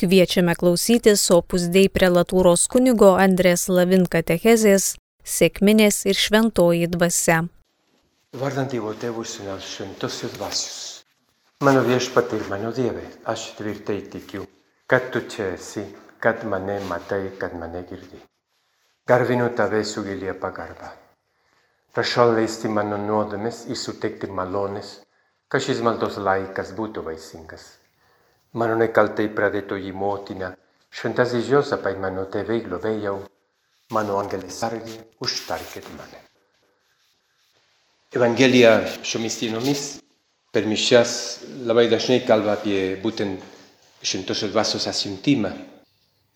Kviečiame klausytis Opus Dei prelatūros kunigo Andrės Lavin katechezės Sėkminės ir šventoji dvasia. Vardant Dievo tėvus ir šventosios dvasios. Mano viešpatai mano Dieve, aš tvirtai tikiu, kad tu čia esi, kad mane matai, kad mane girdi. Garbinu tave su gilia pagarba. Prašau leisti mano nuodėmes ir suteikti malonės, kad šis maldos laikas būtų vaisingas. Mano nekaltai pradėtoji motina, šventasis Jozapai mano tėvai globėjau, mano angelai sargi, užtarkit mane. Evangelija šiomis dienomis per mišias labai dažnai kalba apie būtent šventosios dvasios asiuntimą.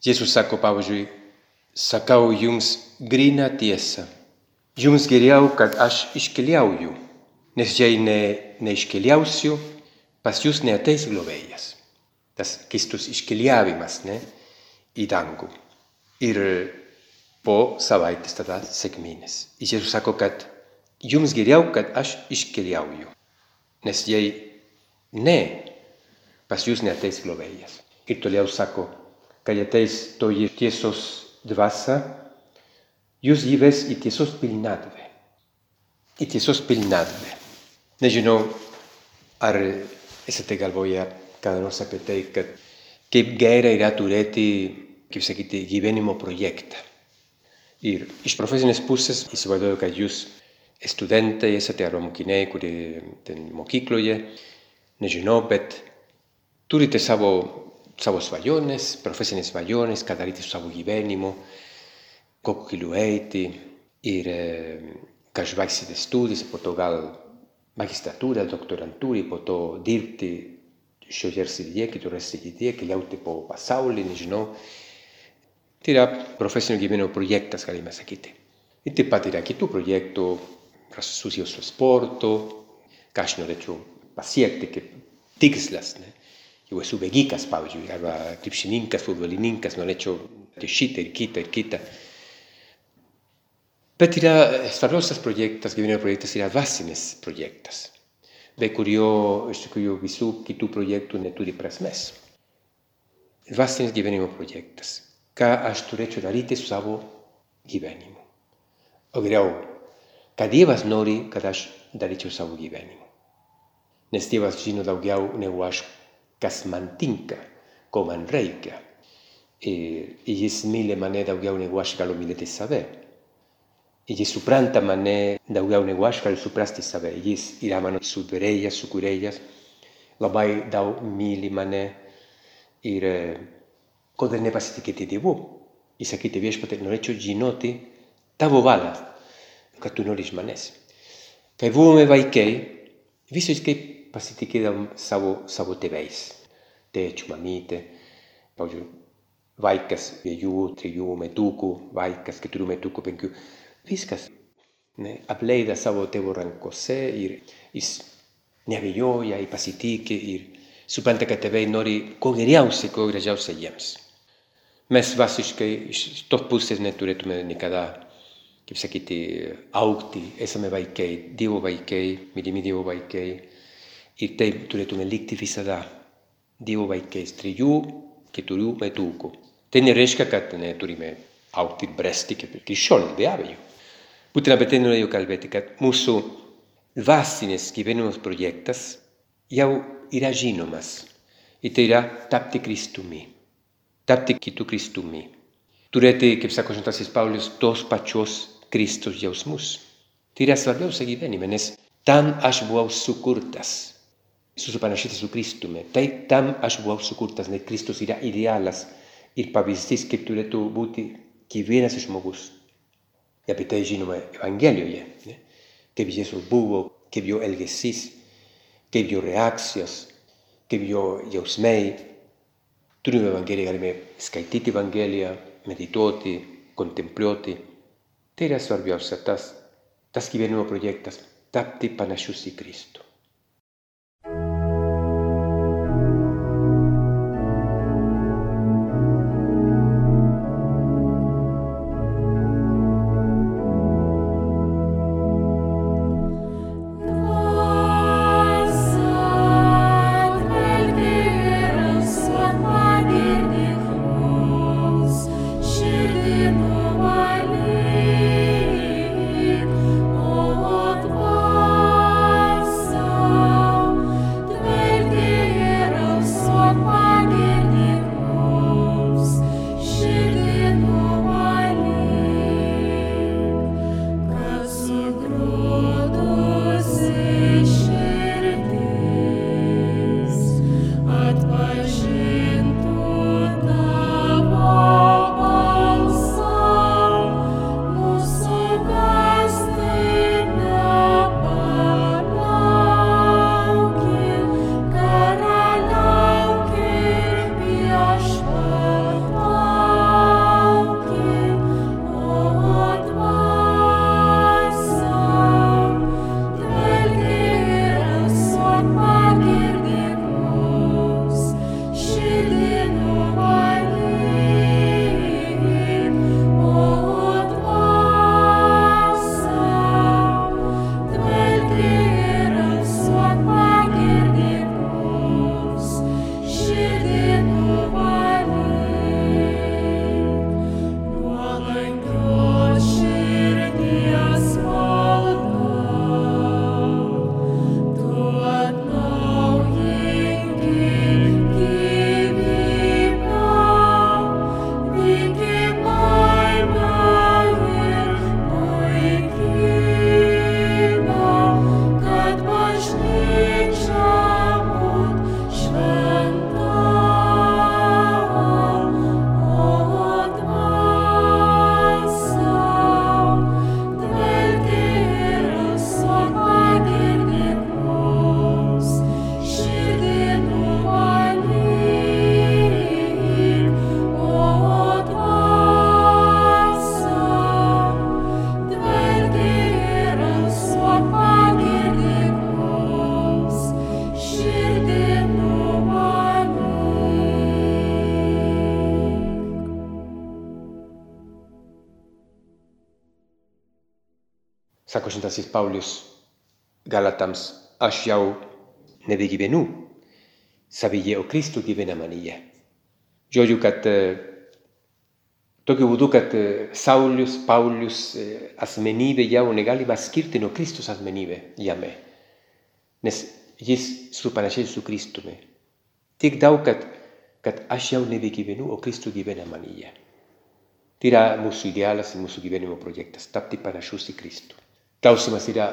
Jėzus sako, pavyzdžiui, sakau jums gryną tiesą. Jums geriau, kad aš iškeliauju, nes jei ne, neiškeliausiu, pas jūs neateis globėjas. Tas Kristus iškeliavimas ne, į dangų. Ir po savaitės tada sėkmės. Ir Jėzus sako, kad jums geriau, kad aš iškeliauju. Nes jei ne, pas jūs neateis globėjas. Ir toliau sako, kai ateis toji tiesos dvasia, jūs jį ves į tiesos pilnatvę. Į tiesos pilnatvę. Nežinau, ar esate galvoje kada nors apie tai, kad kaip gera yra turėti, kaip sakyti, gyvenimo projektą. Ir iš profesinės pusės įsivaizduoju, kad jūs studentai esate arba mokiniai, kurie ten mokykloje, nežinau, bet turite savo, savo svajonės, profesinės svajonės, ką daryti su savo gyvenimu, kokiu keliu eiti ir ką žvaigždyti studijas, po to gal magistratūrą, doktorantūrą, po to dirbti šioje srityje, kitoje srityje, keliauti po pasaulį, nežinau. Tai yra profesinio gyvenimo projektas, galime sakyti. Ir taip pat yra kitų projektų susijęs su sportu, ką aš norėčiau pasiekti kaip tikslas. Ne? Jau esu bėgikas, pavyzdžiui, arba krepšininkas, futbolininkas, norėčiau šitą ir kitą ir kitą. Bet yra svarbiausias projektas, gyvenimo projektas yra dvasinis projektas be kurio iš tikrųjų visų kitų projektų neturi prasmės. Dvasinis gyvenimo projektas. Ką aš turėčiau daryti su savo gyvenimu. O geriau, ką Dievas nori, kad aš daryčiau savo gyvenimu. Nes Dievas žino daugiau negu aš, kas man tinka, ko man reikia. Ir jis myli mane daugiau negu aš galiu mylėti save. Jis supranta mane daugiau negu aš galiu suprasti save. Jis yra mano suverėjas, sukūrėjas, labai daug myli mane ir kodėl nepasitikėti Dievu. Įsakyti viešpatė, norėčiau žinoti tavo valią, kad tu nori iš manęs. Kai buvome vaikai, visiškai pasitikėdavom savo, savo tėvais. Tėčių, mamytė, pavyzdžiui, vaikas dviejų, trijų metukų, vaikas keturių metukų, penkių viskas. Ne, apleida savo tėvo rankose ir jis neabejoja, jis pasitikė ir supranta, kad tėvai nori ko geriausia, ko gražiausia jiems. Mes visiškai iš tos pusės neturėtume niekada, kaip sakyti, aukti, esame vaikai, Dievo vaikai, mylimi Dievo vaikai ir taip turėtume likti visada Dievo vaikais, trijų, keturių metukų. Tai nereiškia, kad neturime aukti ir bręsti kaip krikščionys, be abejo. Būtent apie tai norėjau kalbėti, kad mūsų dvasinės gyvenimo projektas jau yra žinomas. Ir tai yra tapti Kristumi, tapti kitų Kristumi. Turėti, kaip sako Šventasis Paulius, tos pačios Kristus jausmus. Tai yra svarbiausia gyvenime, nes tam aš buvau sukurtas. Susipanašyti su Kristumi. Tai tam aš buvau sukurtas, nes Kristus yra idealas ir pavyzdys, kaip turėtų būti kiekvienas žmogus. Apie tai žinoma Evangelijoje, ne? kaip Jėzus buvo, kaip jo elgesys, kaip jo reakcijos, kaip jo jausmai. Turime Evangeliją, galime skaityti Evangeliją, medituoti, kontempliuoti. Tai yra svarbiausia tas, tas gyvenimo projektas - tapti panašus į Kristų. Paulius Galatams, aš jau nebegyvenu savyje, o Kristų gyvena manyje. Žodžiu, kad tokiu būdu, kad Saulius, Paulius asmenybė jau negalima skirti nuo Kristus asmenybė jame, nes jis supanašiai su Kristumi. Tik daug, kad, kad aš jau nebegyvenu, o Kristų gyvena manyje. Tai yra mūsų idealas ir mūsų gyvenimo projektas - tapti panašus į Kristų. Klausimas yra,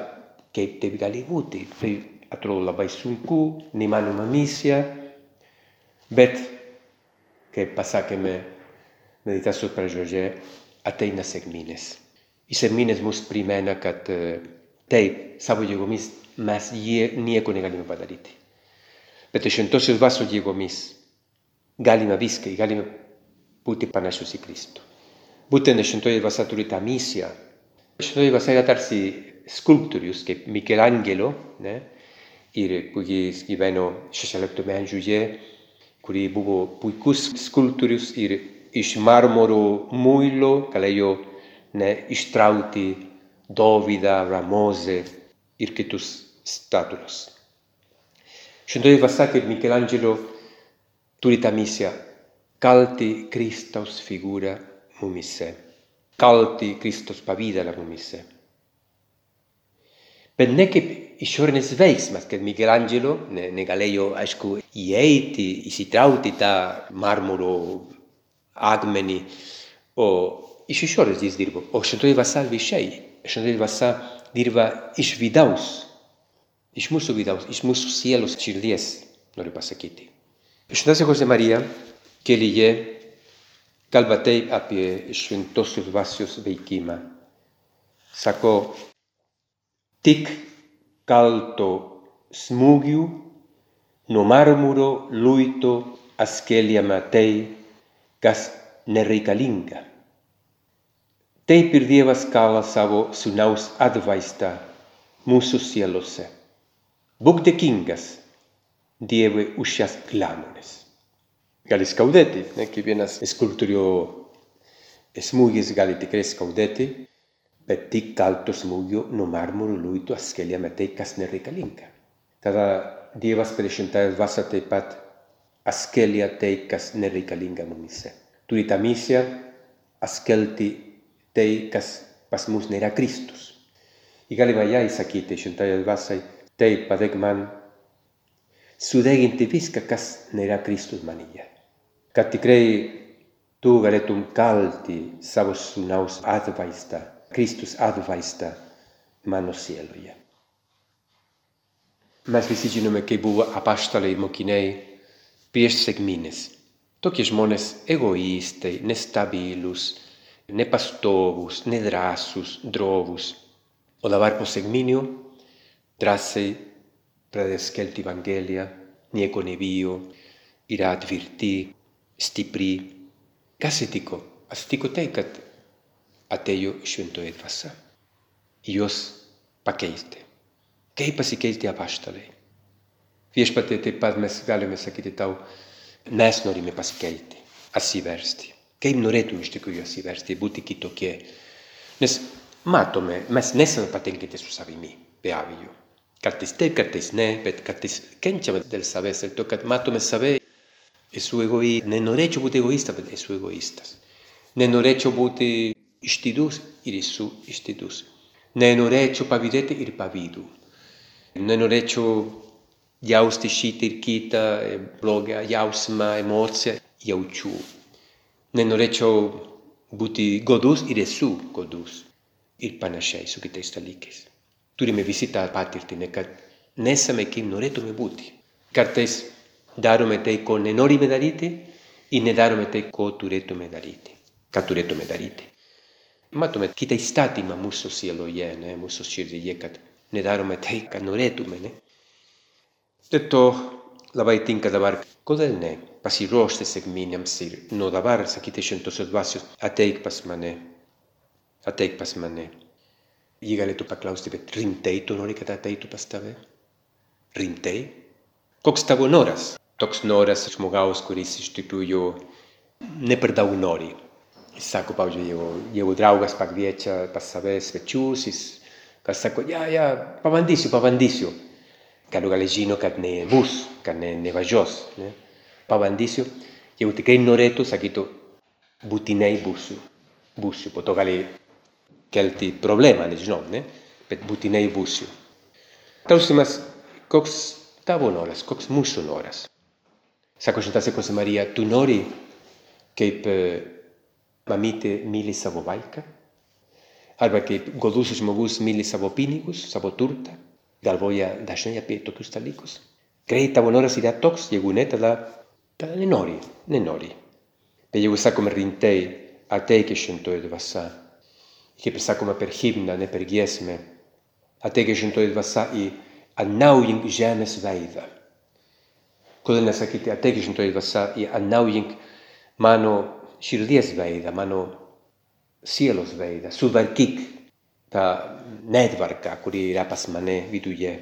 kaip taip gali būti. Tai atrodo labai sunku, neįmanoma misija, bet, kaip pasakėme meditacijos pradžioje, ateina sėkminės. Ir sėkminės mus primena, kad taip, savo jėgomis mes nieko negalime padaryti. Bet šventosios dvasios jėgomis galime viską, galime būti panašus į Kristų. Būtent šventoji dvasia turi tą misiją. Dvasia yra tarsi skulptorius, kaip Michelangelo, ne? ir kuris gyveno 16 amžiuje, kuri buvo puikus skulptorius ir iš marmoro muilo galėjo ne, ištraukti Dovydą, Ramozę ir kitus statulos. Šventoji dvasia kaip Michelangelo turi tą misiją kalti Kristaus figūrą mumisse. Kalti Kristus pavidala mumisse. Bet ne kaip išorinis veiksmas, kad Michelangelo ne, negalėjo, aišku, įeiti, įsitraukti tą marmuro akmenį, o iš išorės jis dirbo. O šventoji dvasia viešai, šventoji dvasia dirba iš vidaus, iš mūsų vidaus, iš mūsų sielos širdies, noriu pasakyti. Šventasis Jose Marija kelyje kalba taip apie šventosios dvasios veikimą. Sako, tik kalto smūgių nuo marmuro luito askeliama tai, kas nereikalinga. Taip ir Dievas kala savo sunaus atvaizdą mūsų sielose. Būk dėkingas Dievui už šias glamonės. Gali skaudėti, ne? kiekvienas skulptorių smūgis gali tikrai skaudėti, bet tik kalto smūgio nuo marmuro luito askeliame tai, kas nereikalinga. Tada Dievas per šventąją dvasią taip pat askelia tai, kas nereikalinga mumise. Turi tą misiją askelti tai, kas pas mus nėra Kristus. Ir galima ją įsakyti šventąją dvasią, taip padėk man sudeginti viską, kas nėra Kristus manyje kad tikrai tu galėtum kalti savo sūnaus atvaizdą, Kristus atvaizdą mano sieloje. Mes visi žinome, kaip buvo apaštalai mokiniai prieš sėkminės. Tokie žmonės egoistai, nestabilus, nepastovus, nedrasus, drovus. O dabar po sėkminių drąsiai pradeda skelbti Evangeliją, nieko nebijo, yra tvirti, stipri. Kas atsitiko? Atsitiko tai, kad atėjo šventoji dvasia. Jos pakeisti. Kaip pasikeisti apaštalai? Viešpatė taip pat mes galime sakyti tau, mes norime pasikeisti, atsiversti. Kaip norėtume iš tikrųjų atsiversti, būti kitokie. Nes matome, mes nesame patenkinti su savimi, be abejo. Kartais taip, kartais ne, bet kartais kenčiame dėl savęs, dėl to, kad matome save esu egoista, ne norėčiau būti egoista, bet esu egoistas. Nenorėčiau būti ištidus ir esu ištidus. Nenorėčiau pavydėti ir pavydų. Nenorėčiau jausti šitą ir kitą blogą jausmą, emociją, jaučiu. Nenorėčiau būti godus ir esu godus. Ir panašiai su kitais dalykais. Turime visi tą patirtį, ne kad nesame kaip norėtume būti. Kartais darome ko nenorime daryti ir nedarome tai, ko turėtume daryti. Ką turėtume daryti. Matome kitą įstatymą mūsų sieloje, ne, mūsų širdyje, kad nedarome tai, ką norėtume. Ne? Dėl to labai tinka dabar, kodėl ne, pasiruošti sėkminiams ir nuo dabar sakyti šventosios dvasios, ateik pas mane, ateik pas mane. Jį galėtų paklausti, bet rimtai tu nori, kad ateitų pas tave? Rimtai? Koks tavo noras? Toks noras žmogaus, kuris iš tikrųjų ne per daug nori. Jis sako, pavyzdžiui, jeigu, jeigu draugas pakviečia pas save svečius, jis Kad sako, ja, ja, pabandysiu, pabandysiu. Galiu gal žino, kad nebus, kad ne, nevažiuos. Ne? Pabandysiu. Jeigu tikrai norėtų, sakytų, būtinai būsiu. Būsiu. Po to gali kelti problemą, nežinau, ne? bet būtinai būsiu. Klausimas, koks tavo noras, koks mūsų noras? Sako šventasis Jose Marija, tu nori kaip mamytė myli savo vaiką? Arba kaip godus žmogus myli savo pinigus, savo turtą? Galvoja dažnai apie tokius dalykus. Grei tavo noras yra toks, jeigu ne, tada, tada nenori, nenori. Bet jeigu sakome rimtai, ateik šventoji dvasia, kaip sakoma per himną, ne per giesmę, ateik šventoji dvasia į atnaujink žemės veidą. Kodėl nesakyti, ateik šventoji dvasia į atnaujink mano širdies veidą, mano sielos veidą, suvarkyk tą netvarką, kuri yra pas mane viduje.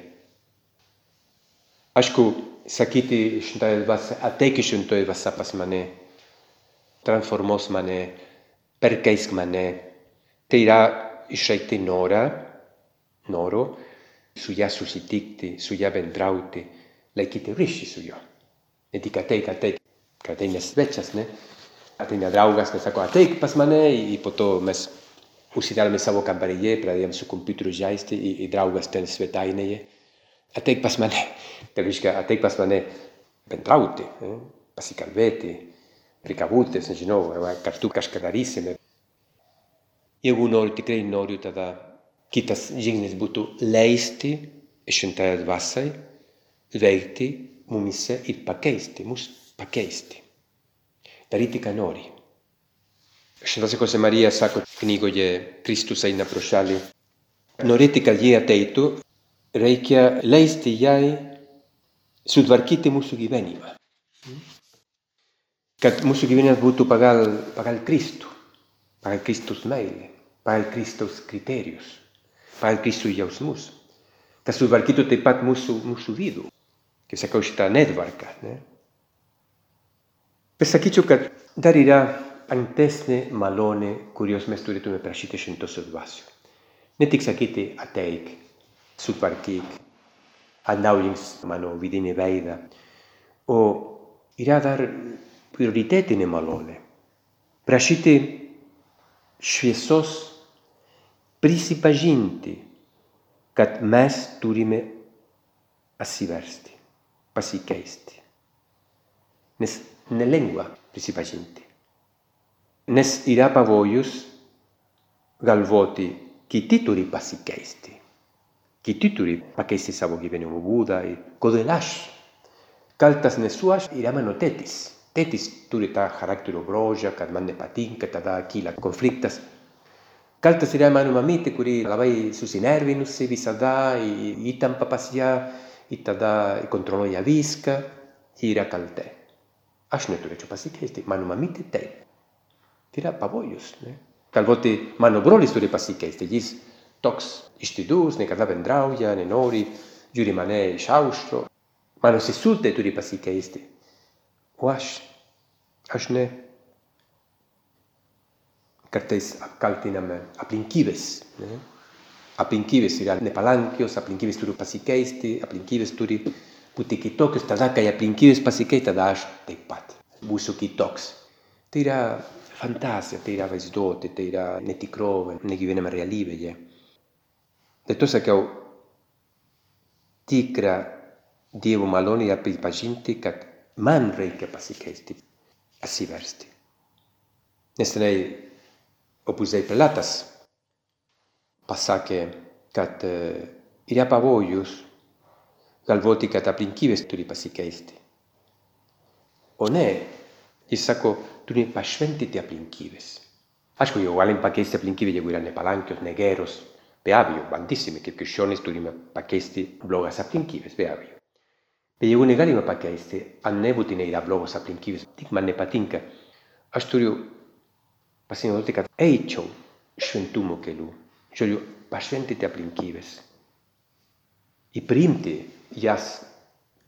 Aišku, sakyti šventoji dvasia, ateik šventoji dvasia pas mane, transformos mane, perkeisk mane. Tai yra išreikšti norą, noro su ją susitikti, su ją bendrauti, laikyti ryšį su juo. Ne tik ateik, ateik, kad ateina svečias, ne? Ateina draugas, kad sako, ateik pas mane, i po to mes užsidarome savo kambaryje, pradėjom su kompiuteriu žaisti, i, i draugas ten svetainėje. Ateik pas mane, tai reiškia, ateik pas mane bendrauti, eh? pasikalbėti, prikabutės, nežinau, kartu kažką darysime. Jeigu noriu, tikrai noriu, tada kitas žingsnis būtų leisti šventai dvasiai veikti mumise ir pakeisti, mus pakeisti. Daryti, ką nori. Šventasis Jose Marija sako knygoje Kristus eina pro šalį. Norėti, kad jie ateitų, reikia leisti jai sutvarkyti mūsų gyvenimą. Kad mūsų gyvenimas būtų pagal, pagal Kristų, pagal Kristus meilę, pagal Kristus kriterijus, pagal Kristus jausmus. Kad sutvarkytų taip pat mūsų, mūsų vidų, kaip sakau, šitą netvarką. Ne? Pasakyčiau, kad dar yra ankstesnė malonė, kurios mes turėtume prašyti šventosios dvasios. Ne tik sakyti ateik, sutvarkyk, atnaujink mano vidinį veidą, o yra dar prioritetinė malonė. Prašyti šviesos prisipažinti, kad mes turime atsiversti, pasikeisti. Nes nelengva prisipažinti. Nes yra pavojus galvoti, kiti turi pasikeisti. Kiti turi pakeisti savo gyvenimo būdą. Kodėl aš? Kaltas nesu aš yra mano tėtis. Tėtis turi tą charakterio grožą, kad man nepatinka, tada kyla konfliktas. Kaltas yra mano mamytė, kuri labai susinervinusi visada, įtampa pas ją, ir tada kontroliuoja viską, kaltė. Aš neturėčiau pasikeisti, mano mamytė taip. Tai yra pavojus. Ne? Galbūt mano brolis turi pasikeisti, jis toks išdidus, niekada bendrauja, nenori, žiūri mane iš aukšto. Mano sesutė turi pasikeisti. O aš, aš ne. Kartais apkaltiname aplinkybės. Ne? Aplinkybės yra nepalankios, aplinkybės turi pasikeisti, aplinkybės turi būti kitokios, tada, kai aplinkybės pasikeis, tada aš taip pat būsiu kitoks. Tai yra fantazija, tai yra vaizduotė, tai yra netikrovė, negyvenama realybėje. Dėl to sakiau, tikra Dievo malonė yra pripažinti, kad man reikia pasikeisti, atsiversti. Nesenai opusai Pilatas pasakė, kad yra pavojus galvoti, kad aplinkybės turi pasikeisti. O ne, jis sako, turi pašventyti aplinkybės. Aišku, jau galim pakeisti aplinkybės, jeigu yra nepalankios, negeros, be abejo, bandysime, kaip krikščionys turime pakeisti blogas aplinkybės, be abejo. Bet jeigu negalime pakeisti, nebūtinai yra blogos aplinkybės, tik man nepatinka, aš turiu pasinaudoti, kad eičiau šventumo keliu, žodžiu, pašventyti aplinkybės ir priimti jas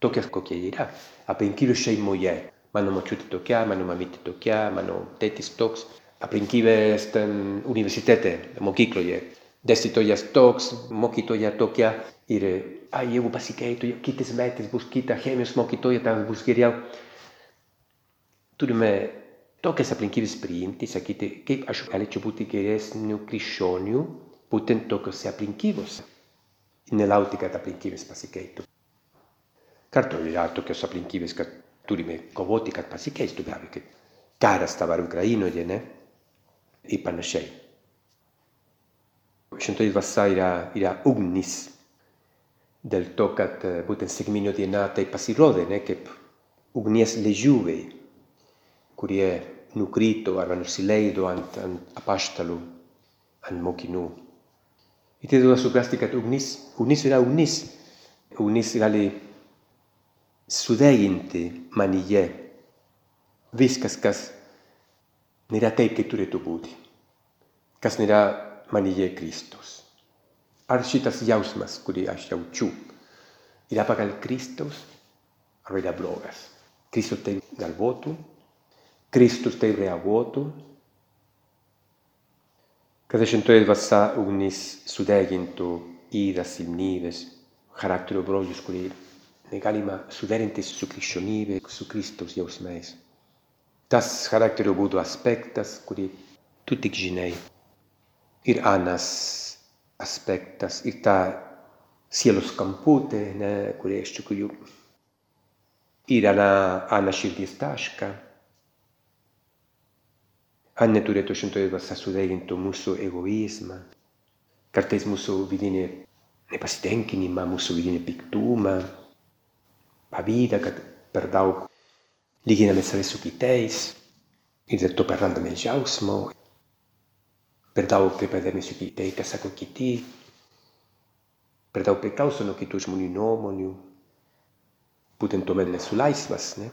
tokias, kokie yra. Aplinkybės šeimoje. Mano močiutė tokia, mano mamytė tokia, mano tėtis toks. Aplinkybės ten universitete, mokykloje. dėstytojas toks, mokytoja tokia ir, ai, jeigu pasikeitų, kitais metais bus kita chemijos mokytoja, tai bus geriau. Turime tokias aplinkybės priimti, sakyti, kaip aš galėčiau būti geresniu krikščioniu, būtent tokiuose aplinkybėse. Nelaukti, kad aplinkybės pasikeitų. Kartu yra tokios aplinkybės, kad turime kovoti, kad pasikeistų be abejo, kaip karas dabar Ukrainoje, ne? Ir panašiai. Šventoji dvasia yra, yra ugnis. Dėl to, kad būtent sekminio diena tai pasirodė, ne, kaip ugnies ležiuviai, kurie nukrito arba nusileido ant, ant apaštalų, ant mokinių. Ir tai duoda suprasti, kad ugnis, ugnis yra ugnis. Ugnis gali sudeginti manyje viskas, kas nėra taip, kaip turėtų būti. Kas nėra manyje Kristus. Ar šitas jausmas, kurį aš jaučiu, yra pagal Kristus, ar yra blogas. Kristus tai galvotų, Kristus tai reaguotų, kad šventoji dvasia ugnis sudegintų įdas, silpnybės, charakterio brolius, kurie negalima suderinti su krikščionybė, su Kristaus jausmais. Tas charakterio būdų aspektas, kurį tu tik žinai. Ir anas aspektas, ir ta sielos kamputė, ne, kurie iš tikrųjų yra na, ana širdies tašką. An neturėtų šimtoje dvasia sudegintų mūsų egoizmą, kartais mūsų vidinį nepasitenkinimą, mūsų vidinį piktumą, pavydą, kad per daug lyginame save su kitais ir dėl to prarandame džiaugsmo, per daug kreipiame dėmesį į tai, ką sako kiti, per daug priklauso nuo kitų žmonių nuomonių, būtent tuomet nesu laisvas, ne?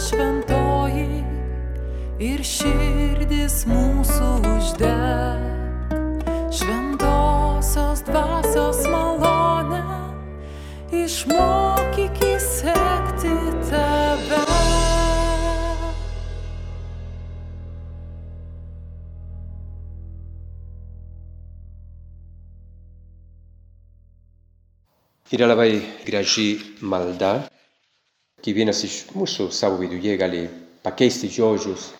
šventoji ir širdis mūsų uždeg. Šventosios dvasios malonę išmokyk įsekti tave. yra labai graži malda kiekvienas iš mūsų savo viduje gali pakeisti žodžius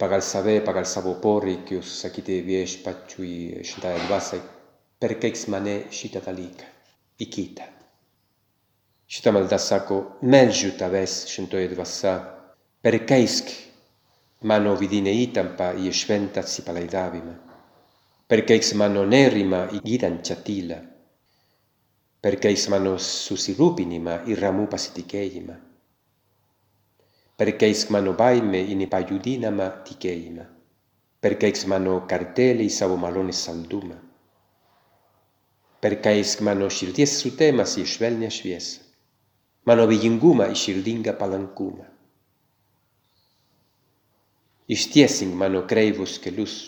pagal save, pagal savo poreikius, sakyti viešpačiui šitąją dvasią, perkeiks mane šitą dalyką į kitą. Šitą maldą sako, melžiu tavęs šventoji dvasia, perkeisk mano vidinę įtampą į šventą atsipalaidavimą, perkeiks mano nerimą į gydančią tylą, perkeiks mano susirūpinimą į ramų pasitikėjimą perkeisk mano baimę į nepajudinamą tikėjimą, perkeisk mano kartelį į savo malonės saldumą, perkeisk mano širdies sutemas į švelnią šviesą, mano abejingumą į širdingą palankumą. Ištiesink mano kreivus kelius,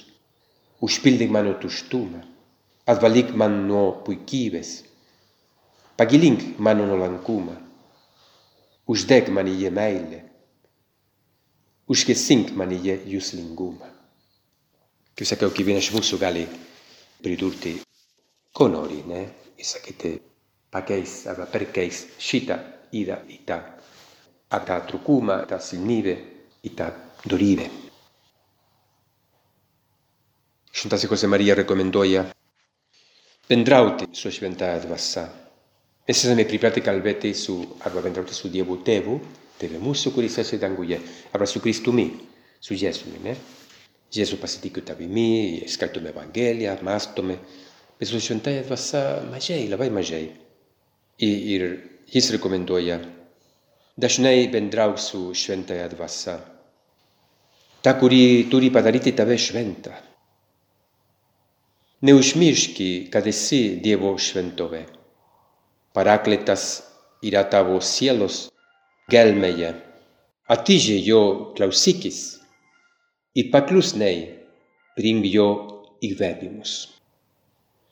užpildyk mano tuštumą, atvalyk man nuo puikybės, pagilink mano nuolankumą, uždeg manyje meilę, užgesink manyje jūslingumą. Kaip sakiau, kiekvienas iš mūsų gali pridurti, ko nori, ne? Ir sakyti, pakeis arba perkeis šitą įdą į tą, ar tą trūkumą, tą silpnybę, į tą dorybę. Šventasis Jose Marija rekomenduoja bendrauti su šventąja dvasia. Mes esame pripratę kalbėti su, arba bendrauti su Dievu tėvu, tėve mūsų, kuris esi danguje, arba su Kristumi, su Jėzumi. Ne? Jėzų pasitikiu tavimi, skaitome Evangeliją, mąstome, bet su šventąja dvasia mažai, labai mažai. Ir, ir jis rekomenduoja dažnai bendrauk su šventąja dvasia. Ta, kuri turi padaryti tave šventą. Neužmirški, kad esi Dievo šventovė. Parakletas yra tavo sielos gelmėje. Atidžiai jo klausykis ir paklusniai priimk jo įkvėpimus.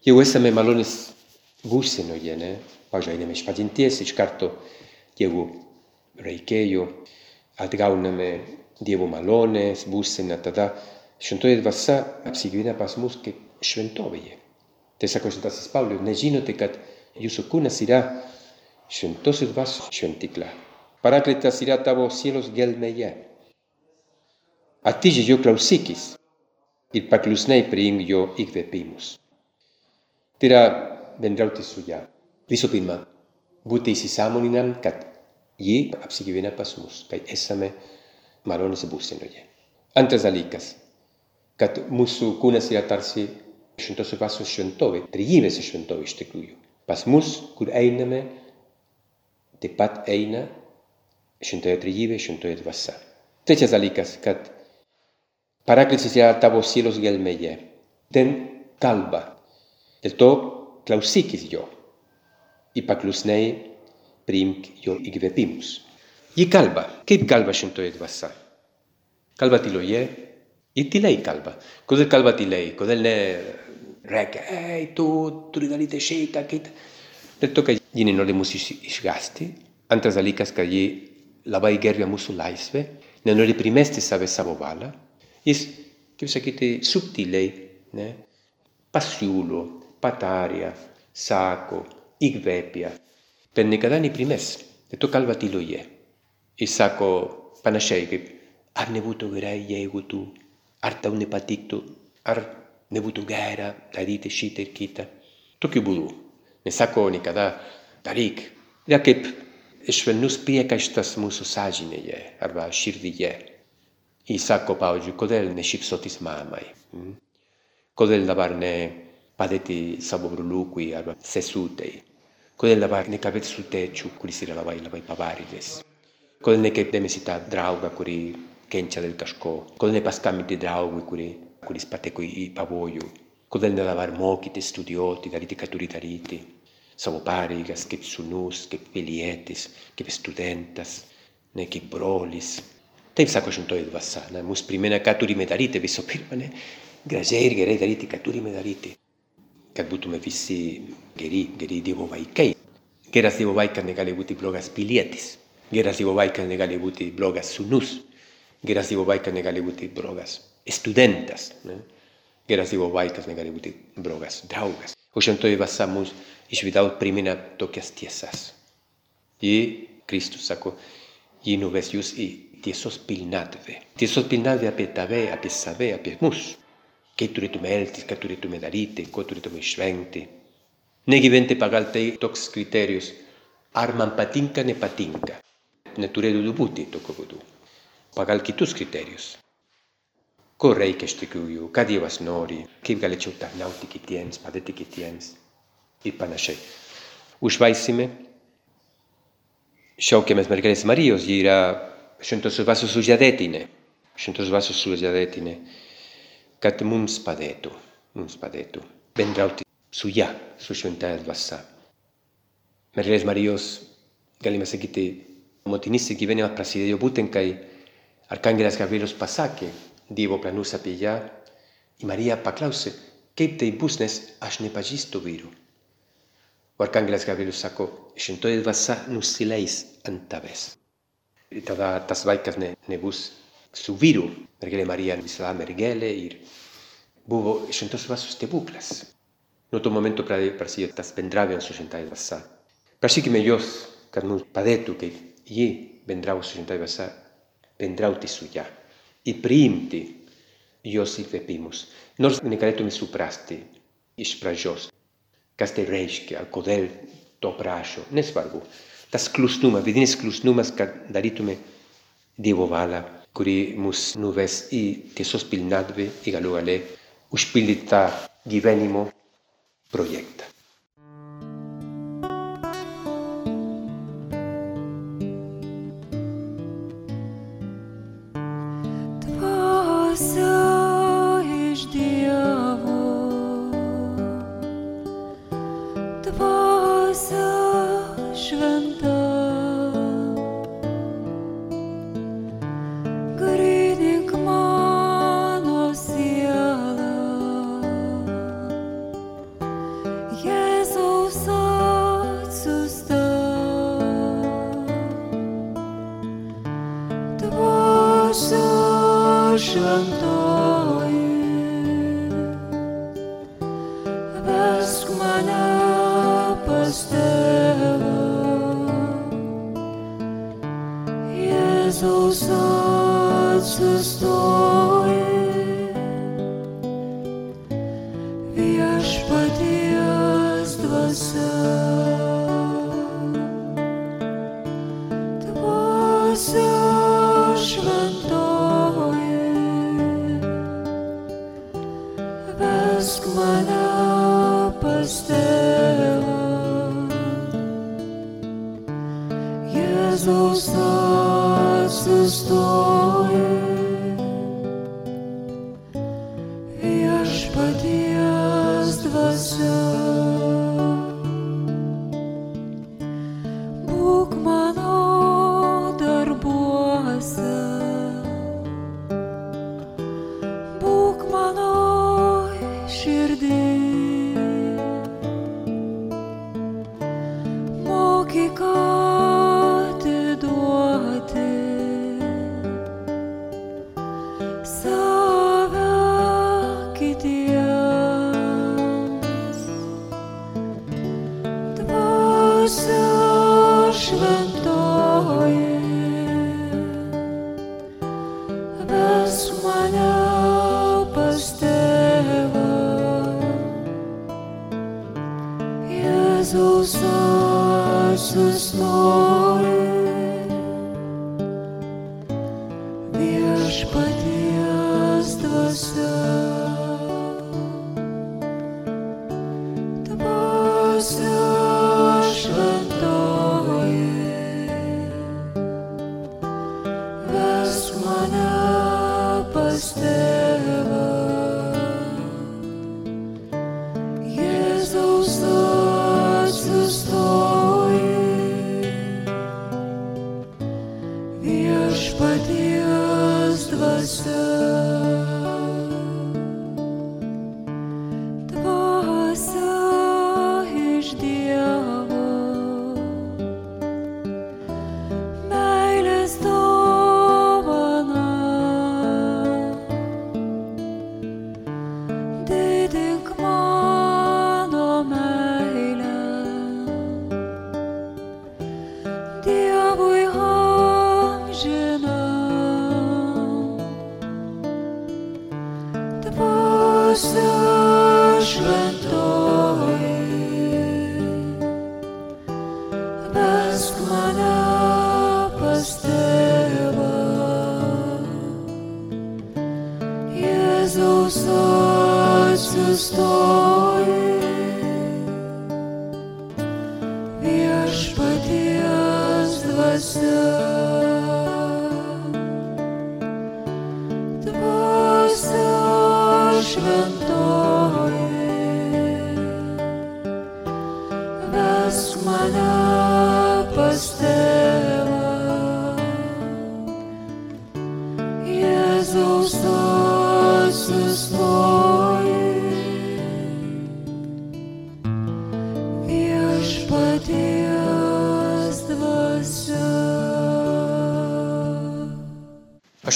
Jau esame malonės būsenoje, ne? Pavyzdžiui, einame iš pažinties, iš karto jeigu reikėjo, atgauname Dievo malonės būseną, tada šventoji dvasia apsigyvena pas mus kaip šventovėje. Tai sako šventasis Paulius, nežinote, kad jūsų kūnas yra šventosios dvasios šventykla. Parakletas yra tavo sielos gelmėje. Atidžiai jo klausykis ir paklusniai priimk jo įkvėpimus. Tai yra bendrauti su ją. Visų pirma, būti įsisamoninam, kad ji apsigyvena pas mus, kai esame malonės būsenoje. Antras dalykas, kad mūsų kūnas yra tarsi šventosios dvasios šventovė, trejybės šventovė Was muss gut einnehmen, die Pat eine, schon teuer trigibe, schon teuer wasser. Τέτοια κατ. Παράκληση για τα βοσίλο γελμέγε. Δεν κάλβα. Ελτό κλαουσίκη γιο. Είπα κλουσνέι πριν γιο ηγδεπίμου. Η κάλβα. Και η κάλβα σου το έτβασα. Κάλβα τη λογέ. Ή τι λέει η κάλβα. Κοδε κάλβα τη λέει. Κοδε λέει rėkia, ei, tu turi daryti šitą, kitą. Dėl to, kad ji nenori mus išgasti. Antras dalykas, kad ji labai gerbia mūsų laisvę, nenori primesti save savo valią. Jis, kaip sakyti, subtiliai, ne, pasiūlo, pataria, sako, įkvėpia, per niekada neprimes. Ir tu kalba tyloje. Ir sako panašiai kaip, ar nebūtų gerai, jeigu tu, ar tau nepatiktų, ar nebūtų gera daryti šitą ir kitą. Tokiu būdu. Nesako niekada daryk. Yra kaip švelnus priekaištas mūsų sąžinėje arba širdyje. Jis sako, pavyzdžiui, kodėl nešypsotis mamai? Mm? Kodėl dabar ne padėti savo broliukui arba sesutei? Kodėl dabar nekalbėti su tėčiu, kuris yra labai, labai pavargęs? Kodėl nekreipdėmėsi tą draugą, kuri kenčia dėl kažko? Kodėl nepaskambinti draugui, kuri, kuris pateko į pavojų? Kodėl ne dabar mokyti, studijuoti, daryti, ką turi daryti? savo pareigas kaip sūnus, kaip pilietis, kaip studentas, ne kaip brolis. Taip sako šimtoji dvasia, na, mus primena, ką turime daryti visų pirma, ne? Gražiai ir gerai daryti, ką turime daryti. Kad būtume visi geri, geri Dievo vaikai. Geras Dievo vaikas negali būti blogas pilietis. Geras Dievo vaikas negali būti blogas sūnus. Geras Dievo vaikas negali būti blogas studentas. Ne? Geras Dievo vaikas negali būti blogas draugas. O šventoji dvasia mus iš vidaus primena tokias tiesas. Ir Kristus sako, ji nuves jūs į tiesos pilnatvę. Tiesos pilnatvę apie tave, apie save, apie mus. Kaip turėtume elgtis, ką turėtume daryti, ko turėtume išvengti. Negyventi pagal tai toks kriterijus, ar man patinka, nepatinka. Neturėtų būti tokiu būdu. Pagal kitus kriterijus. Ko reikia iš tikrųjų, ką Dievas nori, kaip galėčiau tarnauti kitiems, padėti kitiems? Ir panašiai. Užvaisime. Šaukiamės mergelės Marijos, ji yra šventosios dvasios sužadėtinė, šventosios dvasios sužadėtinė, kad mums padėtų, mums padėtų bendrauti su ją, su šventąja dvasia. Mergelės Marijos, galime sakyti, motinystės gyvenimas prasidėjo būtent, kai Arkangelas Gabrielas pasakė Dievo planus apie ją ir Marija paklausė, kaip tai bus, nes aš nepažįstu vyrų. O Arkangelas Gabrielas sako, šventoji dvasia nusileis ant tavęs. Ir tada tas vaikas ne, nebus su vyru. Mergelė Marija visada mergelė ir buvo šventos dvasios stebuklas. Nuo to momento prasidėjo tas bendravimas su šventąja dvasia. Prašykime jos, kad mums padėtų, kaip ji bendravo su šventąja dvasia, bendrauti su ją i priimti jos įkvėpimus, nors negalėtume suprasti iš pradžios, kas tai reiškia, kodėl to prašo, nesvarbu. Tas klusnumas, vidinis klusnumas, kad darytume Dievo valią, kuri mus nuves į tiesos pilnatvę ir galų gale užpildytą gyvenimo projektą. was there. so sad to stop.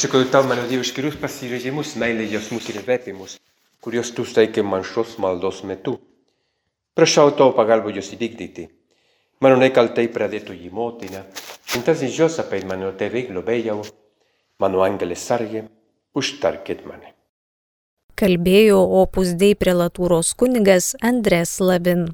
Aš dėkoju tau, mano Dievas, skirius pasirežimus, meilės jausmus ir įkvėpimus, kuriuos tu steikė man šios maldos metu. Prašau tavo pagalbos juos įvykdyti. Mano nekaltai pradėtoji motina, šimtasis Josapai mano tėvai globėjau, mano angelės sargė, užtarkit mane. Kalbėjo opus dei prelatūros kunigas Andres Lavin.